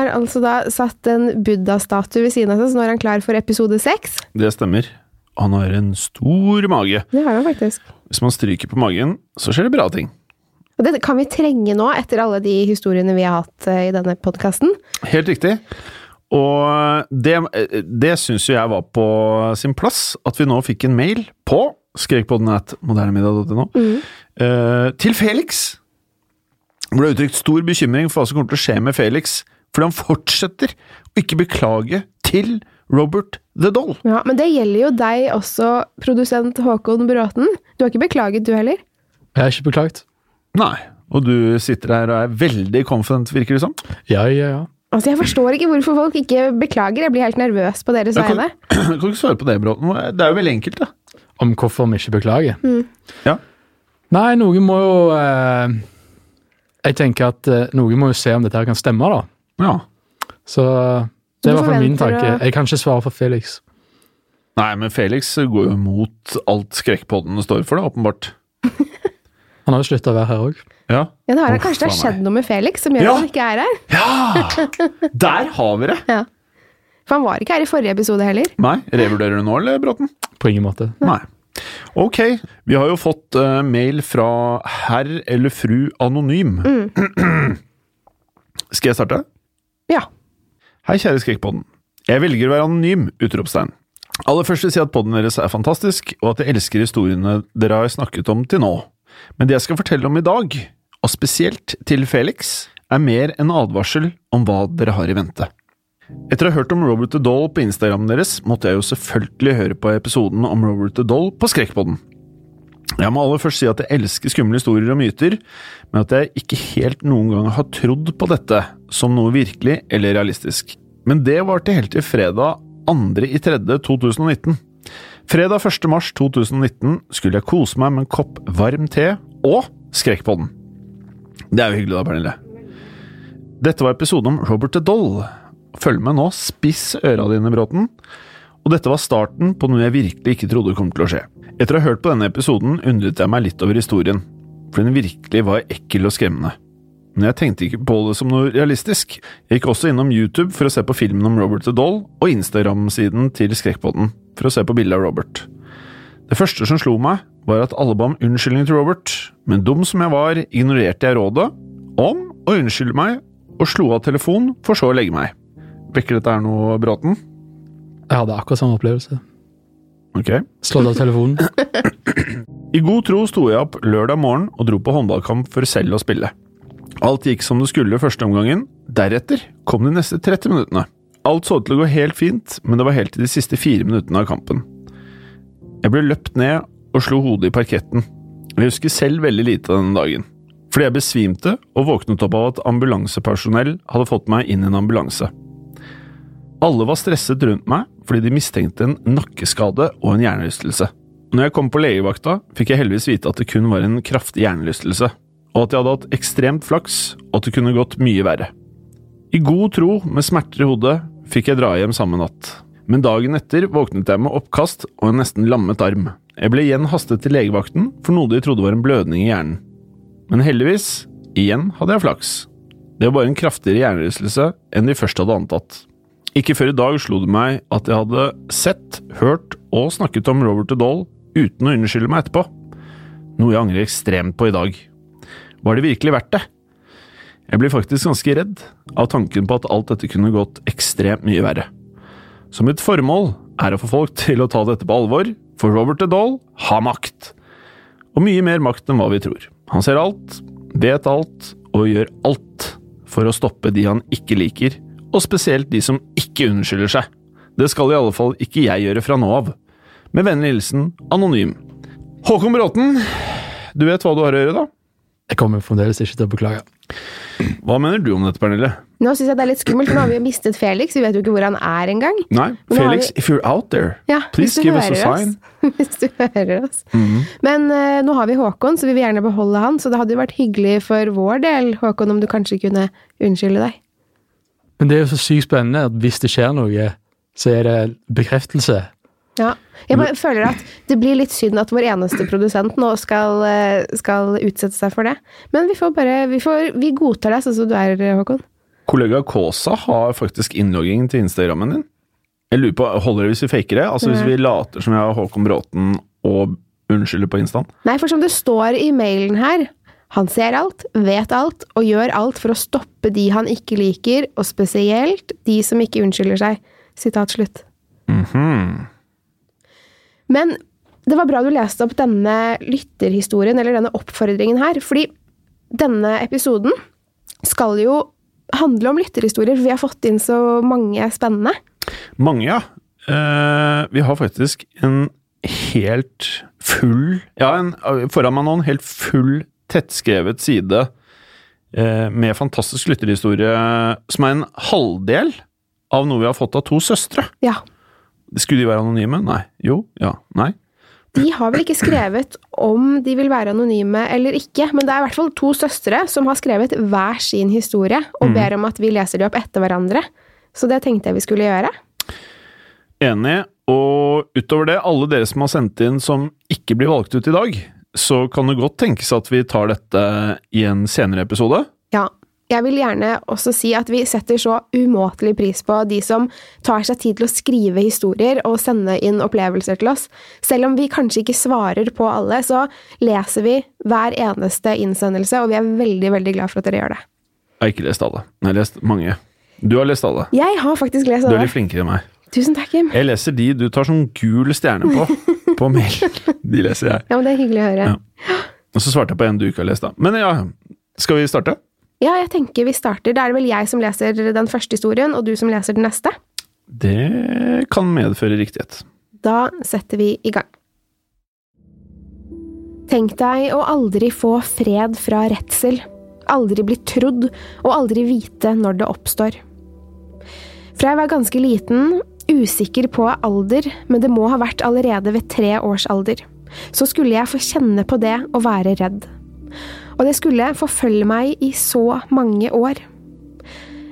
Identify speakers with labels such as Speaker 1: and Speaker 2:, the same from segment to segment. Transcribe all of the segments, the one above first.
Speaker 1: har altså da satt en buddha-statue ved siden av seg, så nå er han klar for episode seks.
Speaker 2: Det stemmer. Han har en stor mage.
Speaker 1: Det har han faktisk.
Speaker 2: Hvis man stryker på magen, så skjer det bra ting.
Speaker 1: Og det kan vi trenge nå, etter alle de historiene vi har hatt eh, i denne podkasten.
Speaker 2: Helt riktig. Og det, det syns jo jeg var på sin plass, at vi nå fikk en mail på skrekpodden.modernemiddag.no mm. til Felix. Det ble uttrykt stor bekymring for hva som kommer til å skje med Felix, fordi han fortsetter å ikke beklage til Robert the Doll.
Speaker 1: Ja, men det gjelder jo deg også, produsent Håkon Bråten. Du har ikke beklaget, du heller?
Speaker 3: Jeg har ikke beklaget.
Speaker 2: Nei. Og du sitter her og er veldig confident, virker det som.
Speaker 3: Ja, ja, ja.
Speaker 1: Altså, Jeg forstår ikke hvorfor folk ikke beklager. Jeg blir helt nervøs på deres
Speaker 2: Jeg kan,
Speaker 1: vegne.
Speaker 2: kan du ikke svare på det, Bråten? Det er jo veldig enkelt, da.
Speaker 3: Om hvorfor vi ikke beklager.
Speaker 2: Ja.
Speaker 3: Nei, noen må jo eh, Jeg tenker at eh, noen må jo se om dette her kan stemme, da.
Speaker 2: Ja.
Speaker 3: Så det
Speaker 1: var
Speaker 3: er i hvert fall min tanke. Jeg kan ikke svare for Felix.
Speaker 2: Nei, men Felix går jo mot alt skrekkpodden står for, da, åpenbart.
Speaker 3: Han har jo slutta å være her òg.
Speaker 2: Ja.
Speaker 1: Ja, det har,
Speaker 2: Uff,
Speaker 1: kanskje det har skjedd noe med Felix som gjør
Speaker 2: Ja.
Speaker 1: at han ikke er her.
Speaker 2: ja! Der har vi det!
Speaker 1: For han var ikke her i forrige episode heller.
Speaker 2: Nei, revurderer du nå, eller, Bråten?
Speaker 3: På ingen måte.
Speaker 2: Nei. Ok, vi har jo fått uh, mail fra herr eller fru anonym. Skal jeg starte?
Speaker 1: Ja.
Speaker 2: Hei, kjære Skrekkpodden. Jeg velger å være anonym! Utropstegn. Aller først vil jeg si at podden deres er fantastisk, og at jeg elsker historiene dere har snakket om til nå. Men det jeg skal fortelle om i dag, og spesielt til Felix, er mer en advarsel om hva dere har i vente. Etter å ha hørt om Robert the Doll på Instagramen deres, måtte jeg jo selvfølgelig høre på episoden om Robert the Doll på Skrekkpodden. Jeg må aller først si at jeg elsker skumle historier og myter, men at jeg ikke helt noen gang har trodd på dette som noe virkelig eller realistisk. Men det var til helt til fredag 2. i 3. 2019. Fredag 1. mars 2019 skulle jeg kose meg med en kopp varm te og Skrekkpodden. Det er jo hyggelig da, Pernille. Dette var episoden om Robert the Doll. Følg med nå, spiss øra dine, Bråten. Og dette var starten på noe jeg virkelig ikke trodde kom til å skje. Etter å ha hørt på denne episoden undret jeg meg litt over historien, for den virkelig var ekkel og skremmende. Men jeg tenkte ikke på det som noe realistisk. Jeg gikk også innom YouTube for å se på filmen om Robert the Doll, og Instagram-siden til Skrekkpodden for å se på bildet av Robert. Det første som slo meg, var at alle ba om unnskyldning til Robert, men dum som jeg var, ignorerte jeg rådet om å unnskylde meg, og slo av telefonen for så å legge meg. Vekker dette her noe, Bråten?
Speaker 3: Jeg hadde akkurat samme opplevelse.
Speaker 2: Ok.
Speaker 3: Slått av telefonen.
Speaker 2: I god tro sto jeg opp lørdag morgen og dro på håndballkamp for selv å spille. Alt gikk som det skulle første omgangen, deretter kom de neste 30 minuttene. Alt så ut til å gå helt fint, men det var helt til de siste fire minuttene av kampen. Jeg ble løpt ned og slo hodet i parketten. Jeg husker selv veldig lite av denne dagen. Fordi jeg besvimte og våknet opp av at ambulansepersonell hadde fått meg inn i en ambulanse. Alle var stresset rundt meg fordi de mistenkte en nakkeskade og en hjernerystelse. Når jeg kom på legevakta, fikk jeg heldigvis vite at det kun var en kraftig hjernerystelse, og at jeg hadde hatt ekstremt flaks, og at det kunne gått mye verre. I god tro, med smerter i hodet, fikk jeg dra hjem samme natt. Men dagen etter våknet jeg med oppkast og en nesten lammet arm. Jeg ble igjen hastet til legevakten for noe de trodde var en blødning i hjernen. Men heldigvis, igjen hadde jeg flaks. Det var bare en kraftigere hjernerystelse enn de først hadde antatt. Ikke før i dag slo det meg at jeg hadde sett, hørt og snakket om Robert Dahl uten å unnskylde meg etterpå. Noe jeg angrer ekstremt på i dag. Var det virkelig verdt det? Jeg blir faktisk ganske redd av tanken på at alt dette kunne gått ekstremt mye verre. Så mitt formål er å få folk til å ta dette på alvor, for Robert Dahl har makt. Og mye mer makt enn hva vi tror. Han ser alt, vet alt og gjør alt for å stoppe de han ikke liker, og spesielt de som ikke unnskylder seg. Det skal i alle fall ikke jeg gjøre fra nå av. Med vennlig hilsen Anonym. Håkon Bråten, du vet hva du har å gjøre, da?
Speaker 3: Jeg kommer fremdeles ikke til å beklage.
Speaker 2: Hva mener du om dette, Pernille?
Speaker 1: Nå syns jeg det er litt skummelt, for nå har vi jo mistet Felix. Vi vet jo ikke hvor han er engang.
Speaker 2: Nei, Felix,
Speaker 1: vi-
Speaker 2: if you're out there,
Speaker 1: Ja,
Speaker 2: please give us a
Speaker 1: oss.
Speaker 2: sign.
Speaker 1: Hvis du hører oss.
Speaker 2: Mhm.
Speaker 1: Men uh, nå har vi Håkon, så vi vil gjerne beholde han. Så det hadde jo vært hyggelig for vår del, Håkon, om du kanskje kunne unnskylde deg.
Speaker 3: Men det er jo så sykt spennende at hvis det skjer noe, så er det bekreftelse.
Speaker 1: Ja. Jeg bare føler at det blir litt synd at vår eneste produsent nå skal, eh, skal utsette seg for det. Men vi får bare Vi, får, vi godtar deg sånn som du er, Håkon.
Speaker 2: Kollega Kåsa har faktisk innlogging til Instagrammen din. Jeg lurer på, Holder det hvis vi faker det? Altså Hvis vi later som jeg har Håkon Bråten og unnskylder på Instaen?
Speaker 1: Nei, for som det står i mailen her han ser alt, vet alt og gjør alt for å stoppe de han ikke liker, og spesielt de som ikke unnskylder seg. Sitat slutt.
Speaker 2: Mhm.
Speaker 1: Men det var bra du leste opp denne lytterhistorien, eller denne oppfordringen her, fordi denne episoden skal jo handle om lytterhistorier, vi har fått inn så mange spennende.
Speaker 2: Mange, ja. Uh, vi har faktisk en helt full Ja, en, foran meg nå en helt full, tettskrevet side eh, med fantastisk lytterhistorie, som er en halvdel av noe vi har fått av to søstre.
Speaker 1: Ja.
Speaker 2: Skulle de være anonyme? Nei. Jo. Ja. Nei.
Speaker 1: De har vel ikke skrevet om de vil være anonyme eller ikke, men det er i hvert fall to søstre som har skrevet hver sin historie, og
Speaker 2: Mhm.
Speaker 1: ber om at vi leser de opp etter hverandre. Så det tenkte jeg vi skulle gjøre.
Speaker 2: Enig. Og utover det, alle dere som har sendt inn som ikke blir valgt ut i dag, så kan det godt tenkes at vi tar dette i en senere episode.
Speaker 1: Ja. Jeg vil gjerne også si at vi setter så umåtelig pris på de som tar seg tid til å skrive historier og sende inn opplevelser til oss. Selv om vi kanskje ikke svarer på alle, så leser vi hver eneste innsendelse, og vi er veldig, veldig glad for at dere gjør det.
Speaker 2: Jeg har ikke lest alle. Jeg har lest mange. Du har lest alle.
Speaker 1: Jeg har faktisk lest alle.
Speaker 2: Du er litt flinkere enn meg.
Speaker 1: Tusen takk, Kim.
Speaker 2: Jeg leser de du tar sånn gul stjerne på, på mail. De leser jeg.
Speaker 1: Ja, men det er hyggelig å høre.
Speaker 2: Ja. Og så svarte jeg på en du ikke har lest, da. Men ja, skal vi starte?
Speaker 1: Ja, jeg tenker vi starter. Da er det vel jeg som leser den første historien, og du som leser den neste.
Speaker 2: Det kan medføre riktighet.
Speaker 1: Da setter vi i gang. Tenk deg å aldri få fred fra redsel. Aldri bli trodd, og aldri vite når det oppstår. Fra jeg var ganske liten, usikker på alder, men det må ha vært allerede ved tre års alder, så skulle jeg få kjenne på det å være redd. Og det skulle forfølge meg i så mange år.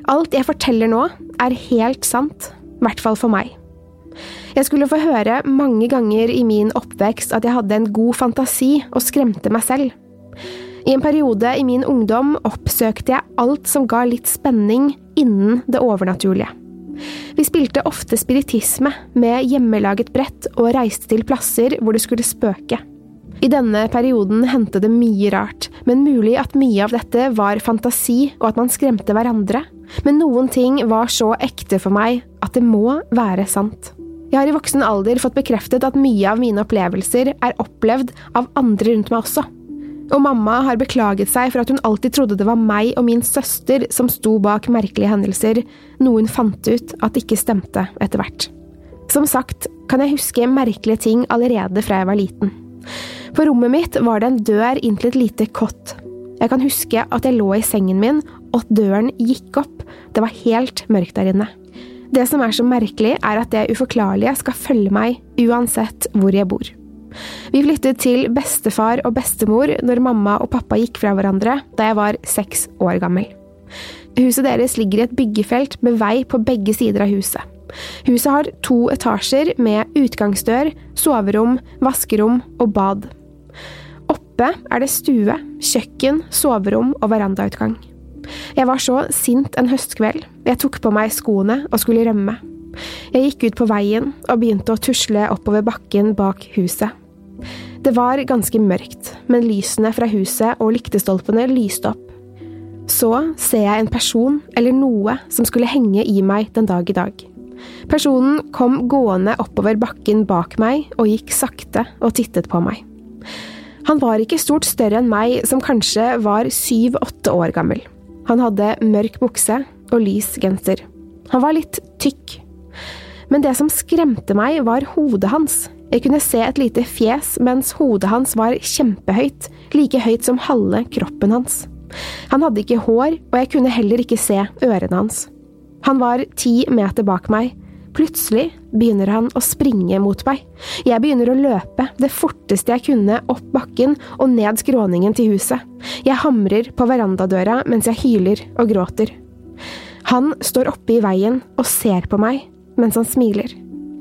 Speaker 1: Alt jeg forteller nå, er helt sant, i hvert fall for meg. Jeg skulle få høre mange ganger i min oppvekst at jeg hadde en god fantasi og skremte meg selv. I en periode i min ungdom oppsøkte jeg alt som ga litt spenning innen det overnaturlige. Vi spilte ofte spiritisme med hjemmelaget brett og reiste til plasser hvor det skulle spøke. I denne perioden hendte det mye rart, men mulig at mye av dette var fantasi og at man skremte hverandre. Men noen ting var så ekte for meg at det må være sant. Jeg har i voksen alder fått bekreftet at mye av mine opplevelser er opplevd av andre rundt meg også. Og mamma har beklaget seg for at hun alltid trodde det var meg og min søster som sto bak merkelige hendelser, noe hun fant ut at ikke stemte etter hvert. Som sagt kan jeg huske merkelige ting allerede fra jeg var liten. På rommet mitt var det en dør inn til et lite kott. Jeg kan huske at jeg lå i sengen min, og at døren gikk opp. Det var helt mørkt der inne. Det som er så merkelig, er at det uforklarlige skal følge meg uansett hvor jeg bor. Vi flyttet til bestefar og bestemor når mamma og pappa gikk fra hverandre da jeg var seks år gammel. Huset deres ligger i et byggefelt med vei på begge sider av huset. Huset har to etasjer med utgangsdør, soverom, vaskerom og bad. Oppe er det stue, kjøkken, soverom og verandautgang. Jeg var så sint en høstkveld. Jeg tok på meg skoene og skulle rømme. Jeg gikk ut på veien og begynte å tusle oppover bakken bak huset. Det var ganske mørkt, men lysene fra huset og lyktestolpene lyste opp. Så ser jeg en person eller noe som skulle henge i meg den dag i dag. Personen kom gående oppover bakken bak meg og gikk sakte og tittet på meg. Han var ikke stort større enn meg, som kanskje var syv–åtte år gammel. Han hadde mørk bukse og lys genser. Han var litt tykk. Men det som skremte meg, var hodet hans. Jeg kunne se et lite fjes, mens hodet hans var kjempehøyt, like høyt som halve kroppen hans. Han hadde ikke hår, og jeg kunne heller ikke se ørene hans. Han var ti meter bak meg. Plutselig begynner han å springe mot meg. Jeg begynner å løpe, det forteste jeg kunne, opp bakken og ned skråningen til huset. Jeg hamrer på verandadøra mens jeg hyler og gråter. Han står oppe i veien og ser på meg mens han smiler.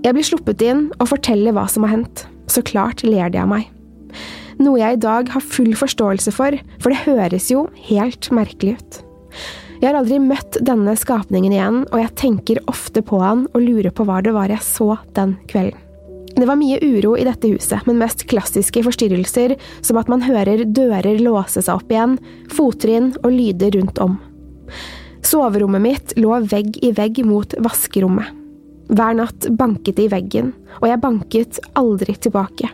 Speaker 1: Jeg blir sluppet inn og forteller hva som har hendt. Så klart ler de av meg. Noe jeg i dag har full forståelse for, for det høres jo helt merkelig ut. Jeg har aldri møtt denne skapningen igjen, og jeg tenker ofte på han og lurer på hva det var jeg så den kvelden. Det var mye uro i dette huset, men mest klassiske forstyrrelser, som at man hører dører låse seg opp igjen, fottrinn og lyder rundt om. Soverommet mitt lå vegg i vegg mot vaskerommet. Hver natt banket det i veggen, og jeg banket aldri tilbake.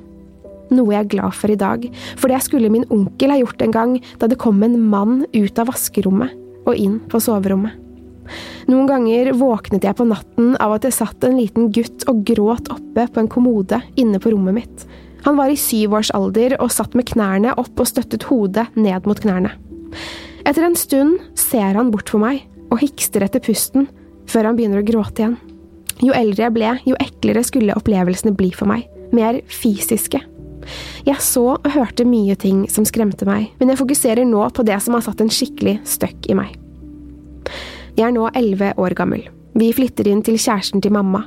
Speaker 1: Noe jeg er glad for i dag, for det skulle min onkel ha gjort en gang da det kom en mann ut av vaskerommet og inn på soverommet. Noen ganger våknet jeg på natten av at det satt en liten gutt og gråt oppe på en kommode inne på rommet mitt. Han var i syvårsalder og satt med knærne opp og støttet hodet ned mot knærne. Etter en stund ser han bort på meg og hikster etter pusten, før han begynner å gråte igjen. Jo eldre jeg ble, jo eklere skulle opplevelsene bli for meg, mer fysiske. Jeg så og hørte mye ting som skremte meg, men jeg fokuserer nå på det som har satt en skikkelig støkk i meg. Jeg er nå elleve år gammel. Vi flytter inn til kjæresten til mamma.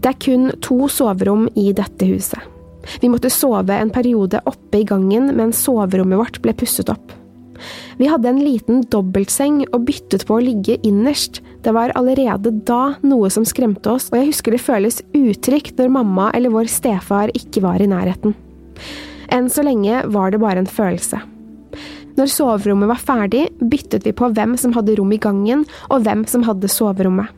Speaker 1: Det er kun to soverom i dette huset. Vi måtte sove en periode oppe i gangen mens soverommet vårt ble pusset opp. Vi hadde en liten dobbeltseng og byttet på å ligge innerst. Det var allerede da noe som skremte oss, og jeg husker det føles utrygt når mamma eller vår stefar ikke var i nærheten. Enn så lenge var det bare en følelse. Når soverommet var ferdig, byttet vi på hvem som hadde rom i gangen, og hvem som hadde soverommet.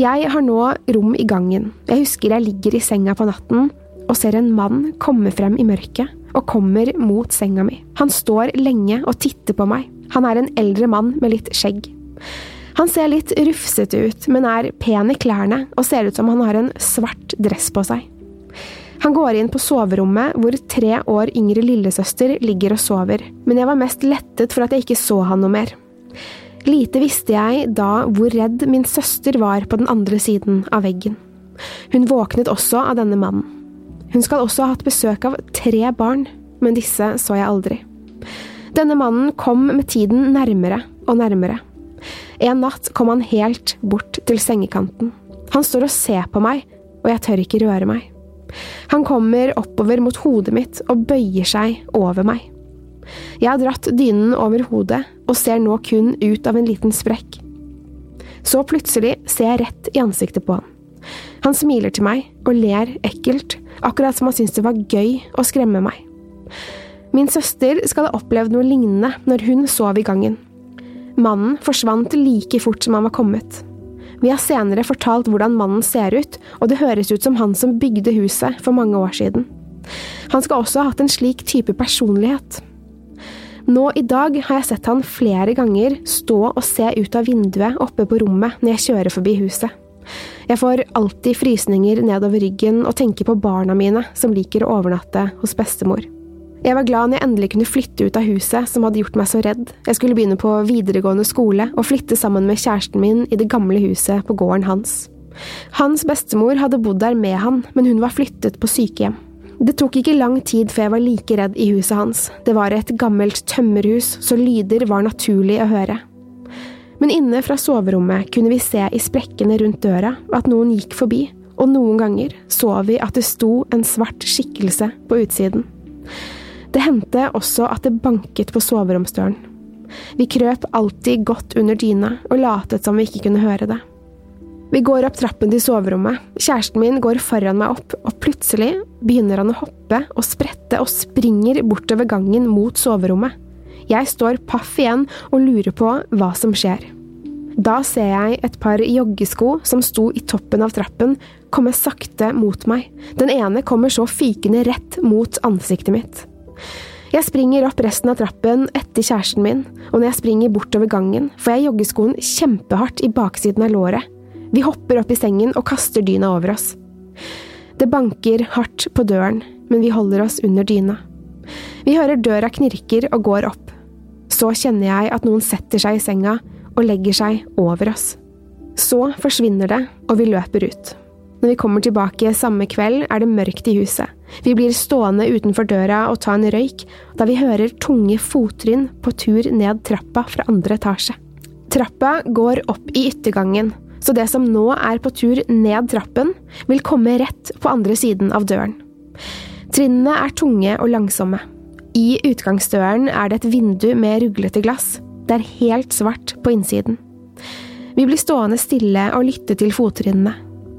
Speaker 1: Jeg har nå rom i gangen. Jeg husker jeg ligger i senga på natten og ser en mann komme frem i mørket og kommer mot senga mi. Han står lenge og titter på meg. Han er en eldre mann med litt skjegg. Han ser litt rufsete ut, men er pen i klærne og ser ut som han har en svart dress på seg. Han går inn på soverommet hvor tre år yngre lillesøster ligger og sover, men jeg var mest lettet for at jeg ikke så han noe mer. Lite visste jeg da hvor redd min søster var på den andre siden av veggen. Hun våknet også av denne mannen. Hun skal også ha hatt besøk av tre barn, men disse så jeg aldri. Denne mannen kom med tiden nærmere og nærmere. En natt kom han helt bort til sengekanten. Han står og ser på meg, og jeg tør ikke røre meg. Han kommer oppover mot hodet mitt og bøyer seg over meg. Jeg har dratt dynen over hodet og ser nå kun ut av en liten sprekk. Så plutselig ser jeg rett i ansiktet på han. Han smiler til meg og ler ekkelt, akkurat som han syntes det var gøy å skremme meg. Min søster skal ha opplevd noe lignende når hun sov i gangen. Mannen forsvant like fort som han var kommet. Vi har senere fortalt hvordan mannen ser ut, og det høres ut som han som bygde huset for mange år siden. Han skal også ha hatt en slik type personlighet. Nå i dag har jeg sett han flere ganger stå og se ut av vinduet oppe på rommet når jeg kjører forbi huset. Jeg får alltid frysninger nedover ryggen og tenker på barna mine som liker å overnatte hos bestemor. Jeg var glad når jeg endelig kunne flytte ut av huset som hadde gjort meg så redd. Jeg skulle begynne på videregående skole og flytte sammen med kjæresten min i det gamle huset på gården hans. Hans bestemor hadde bodd der med han, men hun var flyttet på sykehjem. Det tok ikke lang tid før jeg var like redd i huset hans. Det var et gammelt tømmerhus, så lyder var naturlig å høre. Men inne fra soverommet kunne vi se i sprekkene rundt døra at noen gikk forbi, og noen ganger så vi at det sto en svart skikkelse på utsiden. Det hendte også at det banket på soveromsdøren. Vi krøp alltid godt under dyna og latet som vi ikke kunne høre det. Vi går opp trappen til soverommet, kjæresten min går foran meg opp, og plutselig begynner han å hoppe og sprette og springer bortover gangen mot soverommet. Jeg står paff igjen og lurer på hva som skjer. Da ser jeg et par joggesko som sto i toppen av trappen, komme sakte mot meg. Den ene kommer så fikende rett mot ansiktet mitt. Jeg springer opp resten av trappen etter kjæresten min, og når jeg springer bortover gangen, får jeg joggeskoen kjempehardt i baksiden av låret. Vi hopper opp i sengen og kaster dyna over oss. Det banker hardt på døren, men vi holder oss under dyna. Vi hører døra knirker og går opp. Så kjenner jeg at noen setter seg i senga og legger seg over oss. Så forsvinner det, og vi løper ut. Når vi kommer tilbake samme kveld, er det mørkt i huset. Vi blir stående utenfor døra og ta en røyk, da vi hører tunge fottrinn på tur ned trappa fra andre etasje. Trappa går opp i yttergangen, så det som nå er på tur ned trappen, vil komme rett på andre siden av døren. Trinnene er tunge og langsomme. I utgangsdøren er det et vindu med ruglete glass. Det er helt svart på innsiden. Vi blir stående stille og lytte til fottrinnene.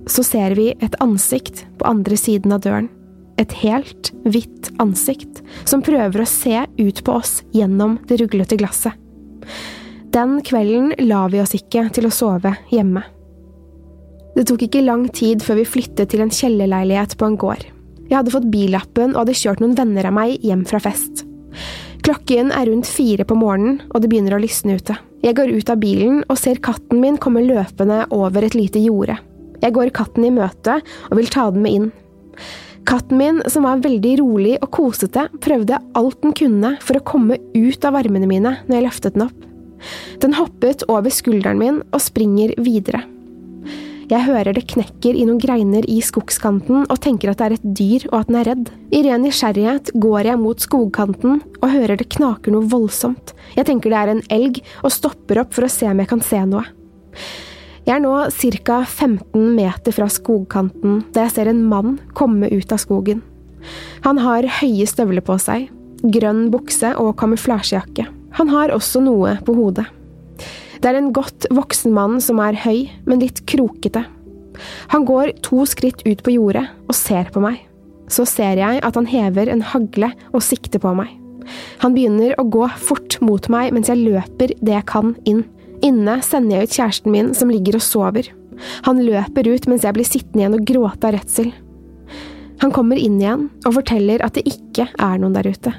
Speaker 1: Så ser vi et ansikt på andre siden av døren. Et helt hvitt ansikt som prøver å se ut på oss gjennom det ruglete glasset. Den kvelden la vi oss ikke til å sove hjemme. Det tok ikke lang tid før vi flyttet til en kjellerleilighet på en gård. Jeg hadde fått billappen og hadde kjørt noen venner av meg hjem fra fest. Klokken er rundt fire på morgenen, og det begynner å lysne ute. Jeg går ut av bilen og ser katten min komme løpende over et lite jorde. Jeg går katten i møte og vil ta den med inn. Katten min, som var veldig rolig og kosete, prøvde alt den kunne for å komme ut av armene mine når jeg løftet den opp. Den hoppet over skulderen min og springer videre. Jeg hører det knekker i noen greiner i skogskanten og tenker at det er et dyr og at den er redd. I ren nysgjerrighet går jeg mot skogkanten og hører det knaker noe voldsomt. Jeg tenker det er en elg og stopper opp for å se om jeg kan se noe. Jeg er nå ca. 15 meter fra skogkanten da jeg ser en mann komme ut av skogen. Han har høye støvler på seg, grønn bukse og kamuflasjejakke. Han har også noe på hodet. Det er en godt voksen mann som er høy, men litt krokete. Han går to skritt ut på jordet og ser på meg. Så ser jeg at han hever en hagle og sikter på meg. Han begynner å gå fort mot meg mens jeg løper det jeg kan inn. Inne sender jeg ut kjæresten min som ligger og sover. Han løper ut mens jeg blir sittende igjen og gråte av redsel. Han kommer inn igjen og forteller at det ikke er noen der ute.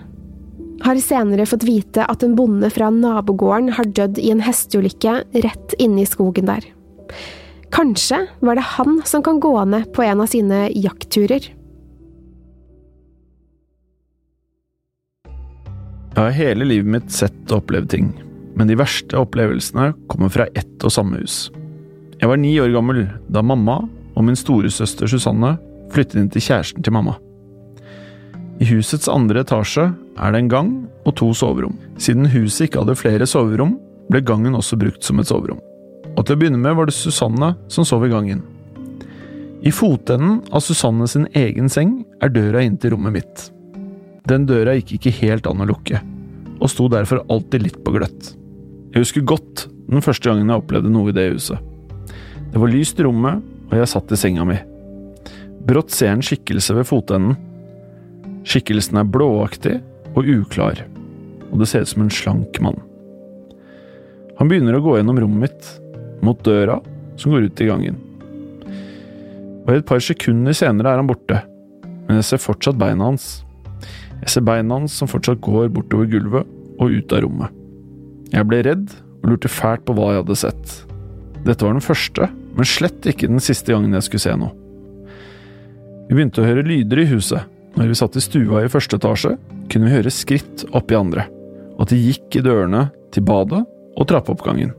Speaker 1: Har senere fått vite at en bonde fra nabogården har dødd i en hesteulykke rett inne i skogen der. Kanskje var det han som kan gå ned på en av sine jaktturer.
Speaker 2: Jeg har hele livet mitt sett og opplevd ting, men de verste opplevelsene kommer fra ett og samme hus. Jeg var ni år gammel da mamma og min storesøster Susanne flyttet inn til kjæresten til mamma. I husets andre etasje er det en gang og to soverom. Siden huset ikke hadde flere soverom, ble gangen også brukt som et soverom. Og til å begynne med var det Susanne som sov i gangen. I fotenden av Susanne sin egen seng er døra inn til rommet mitt. Den døra gikk ikke helt an å lukke, og sto derfor alltid litt på gløtt. Jeg husker godt den første gangen jeg opplevde noe i det huset. Det var lyst i rommet, og jeg satt i senga mi. Brått ser en skikkelse ved fotenden Skikkelsen er blåaktig og uklar, og det ser ut som en slank mann. Han begynner å gå gjennom rommet mitt, mot døra som går ut i gangen. Og et par sekunder senere er han borte, men jeg ser fortsatt beina hans. Jeg ser beina hans som fortsatt går bortover gulvet og ut av rommet. Jeg ble redd og lurte fælt på hva jeg hadde sett. Dette var den første, men slett ikke den siste gangen jeg skulle se noe. Vi begynte å høre lyder i huset, Når vi satt i stua i første etasje, kunne vi høre skritt opp i andre, og at de gikk i dørene til badet og trappeoppgangen.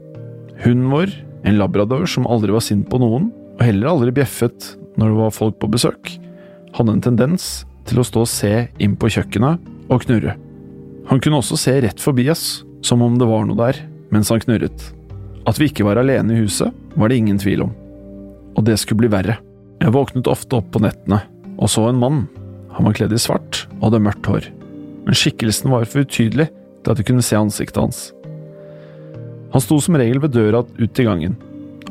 Speaker 2: Hunden vår, en labrador som aldri var sint på noen, og heller aldri bjeffet når det var folk på besøk, hadde en tendens til å stå og se inn på kjøkkenet og knurre. Han kunne også se rett forbi oss, som om det var noe der, mens han knurret. At vi ikke var alene i huset, var det ingen tvil om. Og det skulle bli verre. Jeg våknet ofte opp på nettene og så en mann. Han var kledd i svart og hadde mørkt hår, men skikkelsen var for utydelig til at du kunne se ansiktet hans. Han sto som regel ved døra ut til gangen,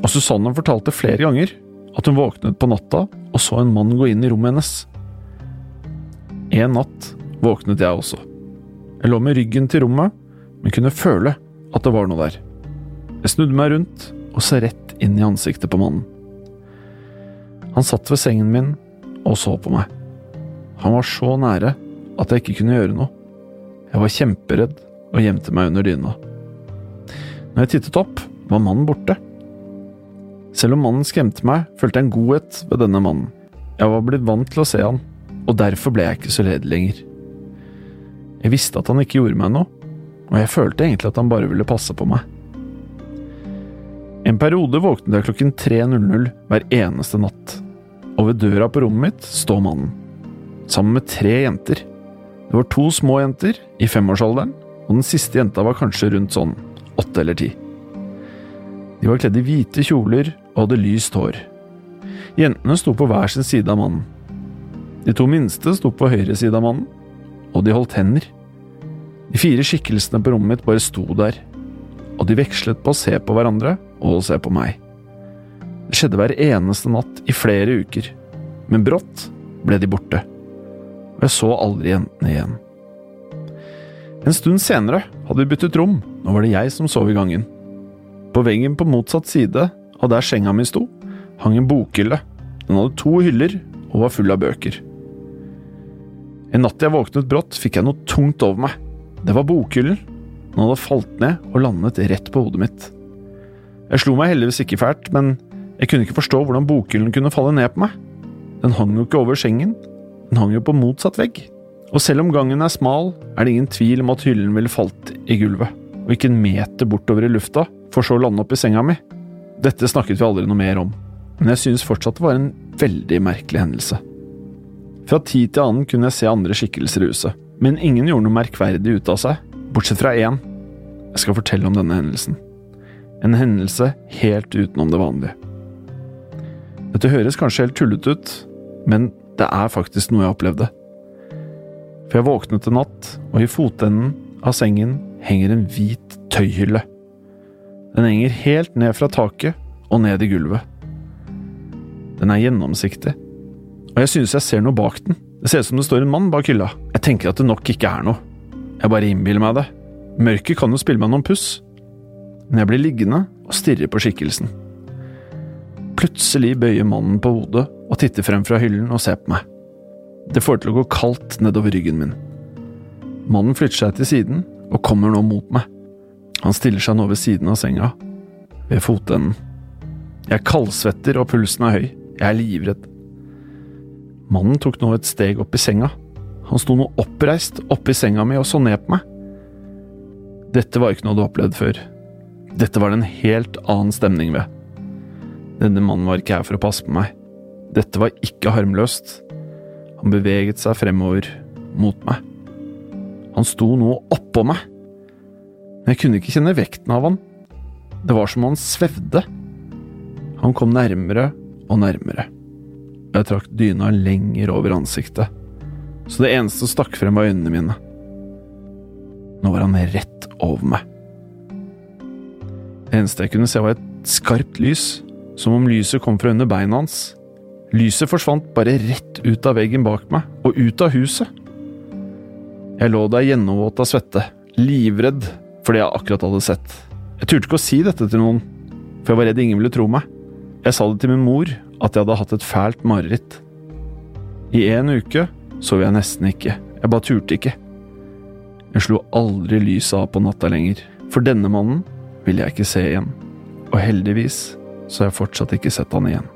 Speaker 2: og Susanne fortalte flere ganger at hun våknet på natta og så en mann gå inn i rommet hennes. En natt våknet jeg også. Jeg lå med ryggen til rommet, men kunne føle at det var noe der. Jeg snudde meg rundt og så rett inn i ansiktet på mannen. Han satt ved sengen min og så på meg. Han var så nære at jeg ikke kunne gjøre noe. Jeg var kjemperedd og gjemte meg under dyna. Når jeg tittet opp, var mannen borte. Selv om mannen skremte meg, følte jeg en godhet ved denne mannen. Jeg var blitt vant til å se han, og derfor ble jeg ikke så redd lenger. Jeg visste at han ikke gjorde meg noe, og jeg følte egentlig at han bare ville passe på meg. En periode våknet jeg klokken 3.00 hver eneste natt, og ved døra på rommet mitt står mannen, sammen med tre jenter. Det var to små jenter i femårsalderen, og den siste jenta var kanskje rundt sånn åtte eller ti. De var kledd i hvite kjoler og hadde lyst hår. Jentene sto på hver sin side av mannen. De to minste sto på høyre side av mannen, og de holdt hender. De fire skikkelsene på rommet mitt bare sto der, og de vekslet på å se på hverandre og å se på meg. Det skjedde hver eneste natt i flere uker, men brått ble de borte, og jeg så aldri jentene igjen. En stund senere hadde vi byttet rom, nå var det jeg som sov i gangen. På veggen på motsatt side av der senga mi sto, hang en bokhylle. Den hadde to hyller og var full av bøker. En natt jeg våknet brått, fikk jeg noe tungt over meg. Det var bokhyllen. Den hadde falt ned og landet rett på hodet mitt. Jeg slo meg heldigvis ikke fælt, men jeg kunne ikke forstå hvordan bokhyllen kunne falle ned på meg. Den hang jo ikke over sengen, den hang jo på motsatt vegg. Og selv om gangen er smal, er det ingen tvil om at hyllen ville falt i gulvet, og ikke en meter bortover i lufta, for så å lande opp i senga mi. Dette snakket vi aldri noe mer om, men jeg synes fortsatt det var en veldig merkelig hendelse. Fra tid til annen kunne jeg se andre skikkelser i huset, men ingen gjorde noe merkverdig ut av seg, bortsett fra én. Jeg skal fortelle om denne hendelsen. En hendelse helt utenom det vanlige. Dette høres kanskje helt tullete ut, men det er faktisk noe jeg opplevde. For jeg våknet en natt, og i fotenden av sengen henger en hvit tøyhylle. Den henger helt ned fra taket og ned i gulvet. Den er gjennomsiktig, og jeg synes jeg ser noe bak den. Det ser ut som det står en mann bak hylla. Jeg tenker at det nok ikke er noe. Jeg bare innbiller meg det. Mørket kan jo spille meg noen puss. Men jeg blir liggende og stirrer på skikkelsen. Plutselig bøyer mannen på hodet og titter frem fra hyllen og ser på meg. Det får til å gå kaldt nedover ryggen min. Mannen flytter seg til siden og kommer nå mot meg. Han stiller seg nå ved siden av senga, ved fotenden. Jeg kaldsvetter og pulsen er høy. Jeg er livredd. Mannen tok nå et steg opp i senga. Han sto nå oppreist oppe i senga mi og så ned på meg. Dette var ikke noe du har opplevd før. Dette var det en helt annen stemning ved. Denne mannen var ikke her for å passe på meg. Dette var ikke harmløst. Han beveget seg fremover, mot meg. Han sto nå oppå meg. Men jeg kunne ikke kjenne vekten av han. Det var som om han svevde. Han kom nærmere og nærmere. Jeg trakk dyna lenger over ansiktet, så det eneste som stakk frem, var øynene mine. Nå var han rett over meg. Det eneste jeg kunne se, var et skarpt lys, som om lyset kom fra under beina hans. Lyset forsvant bare rett ut av veggen bak meg, og ut av huset. Jeg lå der gjennomvåt av svette, livredd for det jeg akkurat hadde sett. Jeg turte ikke å si dette til noen, for jeg var redd ingen ville tro meg. Jeg sa det til min mor, at jeg hadde hatt et fælt mareritt. I en uke sov jeg nesten ikke, jeg bare turte ikke. Jeg slo aldri lyset av på natta lenger, for denne mannen ville jeg ikke se igjen, og heldigvis så har jeg fortsatt ikke sett han igjen.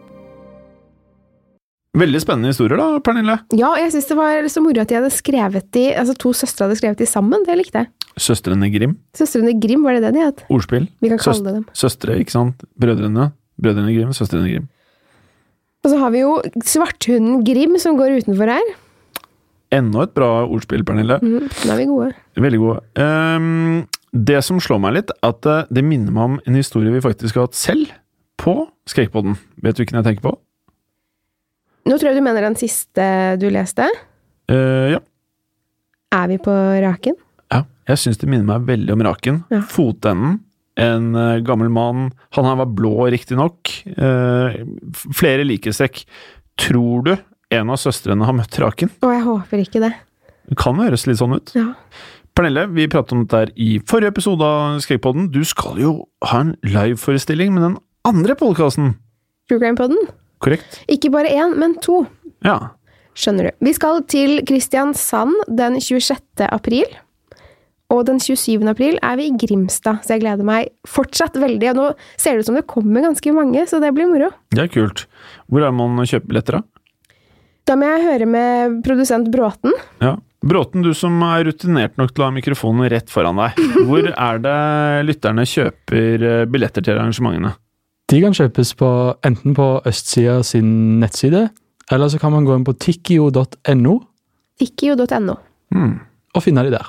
Speaker 2: Veldig spennende historier da, Pernille.
Speaker 1: Ja, jeg syns det var så moro at de hadde skrevet de, altså to søstre hadde skrevet de sammen. Det likte jeg.
Speaker 2: Søstrene Grim.
Speaker 1: Søstrene Grim, var det det de het?
Speaker 2: Ordspill.
Speaker 1: Vi kan kalle det dem.
Speaker 2: Søstre, ikke sant? Brødrene. Brødrene Grim, søstrene Grim.
Speaker 1: Og så har vi jo svarthunden Grim som går utenfor her.
Speaker 2: Enda et bra ordspill, Pernille.
Speaker 1: Mm, da er vi gode.
Speaker 2: Veldig gode. Um, det som slår meg litt, at eh, det minner meg om en historie vi faktisk har hatt selv på Skrekkpodden. Vet du hvilken jeg tenker på?
Speaker 1: Nå tror jeg du mener den siste du leste.
Speaker 2: Uh, ja.
Speaker 1: Er vi på raken?
Speaker 2: ja. Jeg syns det minner meg veldig om Raken.
Speaker 1: Ja.
Speaker 2: Fotenden. En uh, gammel mann. Han her var blå, riktignok. Uh, flere likhetstrekk. Tror du en av søstrene har møtt Raken?
Speaker 1: Å, jeg håper ikke det.
Speaker 2: Det kan høres litt sånn ut.
Speaker 1: Ja.
Speaker 2: Pernille, vi pratet om dette her i forrige episode av Skrekkpodden. Du skal jo ha en liveforestilling med den andre podkasten.
Speaker 1: True Crime-podden?
Speaker 2: Korrekt?
Speaker 1: Ikke bare én, men to.
Speaker 2: Ja.
Speaker 1: Skjønner du. Vi skal til Kristiansand den 26. april. Og den 27. april er vi i Grimstad, så jeg gleder meg fortsatt veldig. Og nå ser det ut som det kommer ganske mange, så det blir moro.
Speaker 2: Det er kult. Hvor er man kjøper billetter, da?
Speaker 1: Da må jeg høre med produsent Bråten.
Speaker 2: Ja. Bråten, du som er rutinert nok til å ha mikrofonen rett foran deg. Hvor er det lytterne kjøper eh, billetter til arrangementene?
Speaker 3: De kan kjøpes på, enten på Østsida sin nettside, eller så kan man gå inn på tikkio.no
Speaker 1: Tikkio.no.
Speaker 2: Mm.
Speaker 3: og finne de der.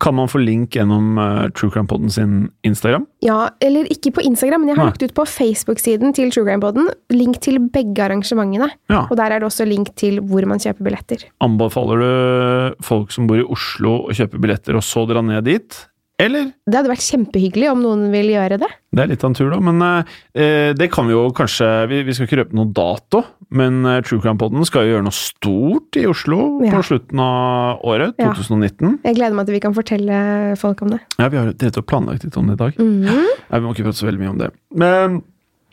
Speaker 2: Kan man få link gjennom uh, True Crime Podden sin Instagram?
Speaker 1: Ja, eller ikke på Instagram, men jeg har
Speaker 2: Nei.
Speaker 1: lagt ut på Facebook-siden til True Crime-podden link til begge arrangementene.
Speaker 2: Ja.
Speaker 1: Og der er det også link til hvor man kjøper billetter.
Speaker 2: Anbefaler du folk som bor i Oslo å kjøpe billetter og så dra ned dit? Eller?
Speaker 1: Det hadde vært kjempehyggelig om noen vil gjøre det.
Speaker 2: Det er litt av en tur, da, men eh, det kan vi jo kanskje Vi, vi skal ikke røpe noen dato, men eh, True Crime Podden skal jo gjøre noe stort i Oslo
Speaker 1: Ja.
Speaker 2: på slutten av året,
Speaker 1: Ja.
Speaker 2: 2019.
Speaker 1: Jeg gleder meg til vi kan fortelle folk om det.
Speaker 2: Ja, vi har rett og planlagt litt om det i dag.
Speaker 1: Mm
Speaker 2: -hmm. ja, vi må ikke prate så veldig mye om det. Men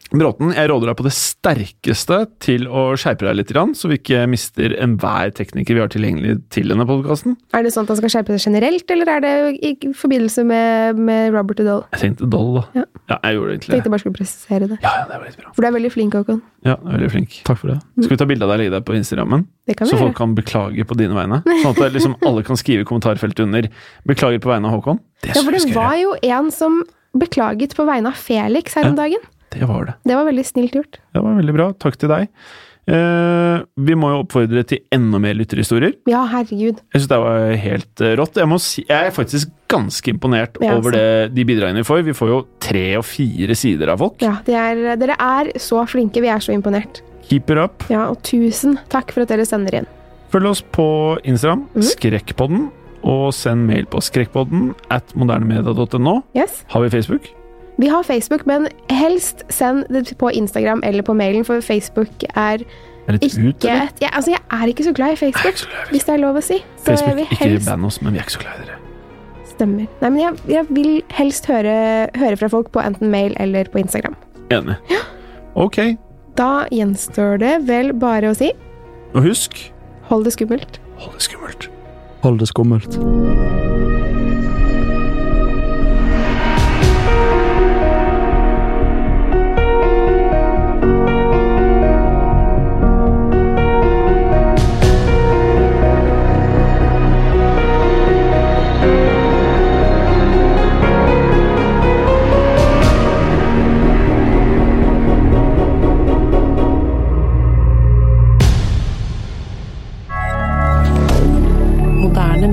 Speaker 2: Bråten, jeg råder deg på det sterkeste til å skjerpe deg litt, så vi ikke mister enhver tekniker vi har tilgjengelig til denne podkasten.
Speaker 1: Er det sånn at han skal skjerpe seg generelt, eller er det i forbindelse med, med Robert Udall?
Speaker 2: Jeg tenkte Doll, da.
Speaker 1: Ja.
Speaker 2: Ja, jeg gjorde egentlig
Speaker 1: Tenkte jeg bare skulle presisere det.
Speaker 2: Ja, ja, det var litt bra.
Speaker 1: For du er veldig flink, Håkon.
Speaker 2: Ja, er veldig flink.
Speaker 3: Takk for det.
Speaker 2: Skal vi ta bilde av deg og legge deg på Instagrammen?
Speaker 1: Det kan vi
Speaker 2: så
Speaker 1: gjøre.
Speaker 2: folk kan beklage på dine vegne? Sånn at liksom alle kan skrive i kommentarfeltet under 'beklager på vegne av Håkon'? Det
Speaker 1: Ja, for det var jo en som beklaget på vegne av Felix her om dagen.
Speaker 2: Det var det.
Speaker 1: Det var veldig snilt gjort.
Speaker 2: Det var veldig bra. Takk til deg. Eh, vi må jo oppfordre til enda mer lytterhistorier.
Speaker 1: Ja, herregud.
Speaker 2: Jeg syns det var helt eh, rått. Jeg, må si, jeg er faktisk ganske imponert
Speaker 1: Ja,
Speaker 2: over det, de bidragene vi får. Vi får jo tre og fire sider av folk.
Speaker 1: Ja, er, dere er så flinke. Vi er så imponert.
Speaker 2: Keep it up.
Speaker 1: Ja, og tusen takk for at dere sender inn.
Speaker 2: Følg oss på Instagram,
Speaker 1: mm.
Speaker 2: Skrekkpodden, og send mail på skrekkpodden at modernemedia.no.
Speaker 1: Yes.
Speaker 2: Har vi Facebook?
Speaker 1: Vi har Facebook, men helst send det på Instagram eller på mailen, for Facebook er ikke
Speaker 2: ut, eller?
Speaker 1: et jeg, Altså, jeg er ikke så glad i Facebook, hvis det er lov å si. Så
Speaker 2: Facebook, ikke band oss, men vi er ikke så glad i dere.
Speaker 1: Stemmer. Nei, men jeg, jeg vil helst høre, høre fra folk på enten mail eller på Instagram.
Speaker 2: Enig. Ok,
Speaker 1: Da gjenstår det vel bare å si
Speaker 2: og husk
Speaker 1: hold det skummelt.
Speaker 2: Hold det skummelt.
Speaker 3: Hold det skummelt.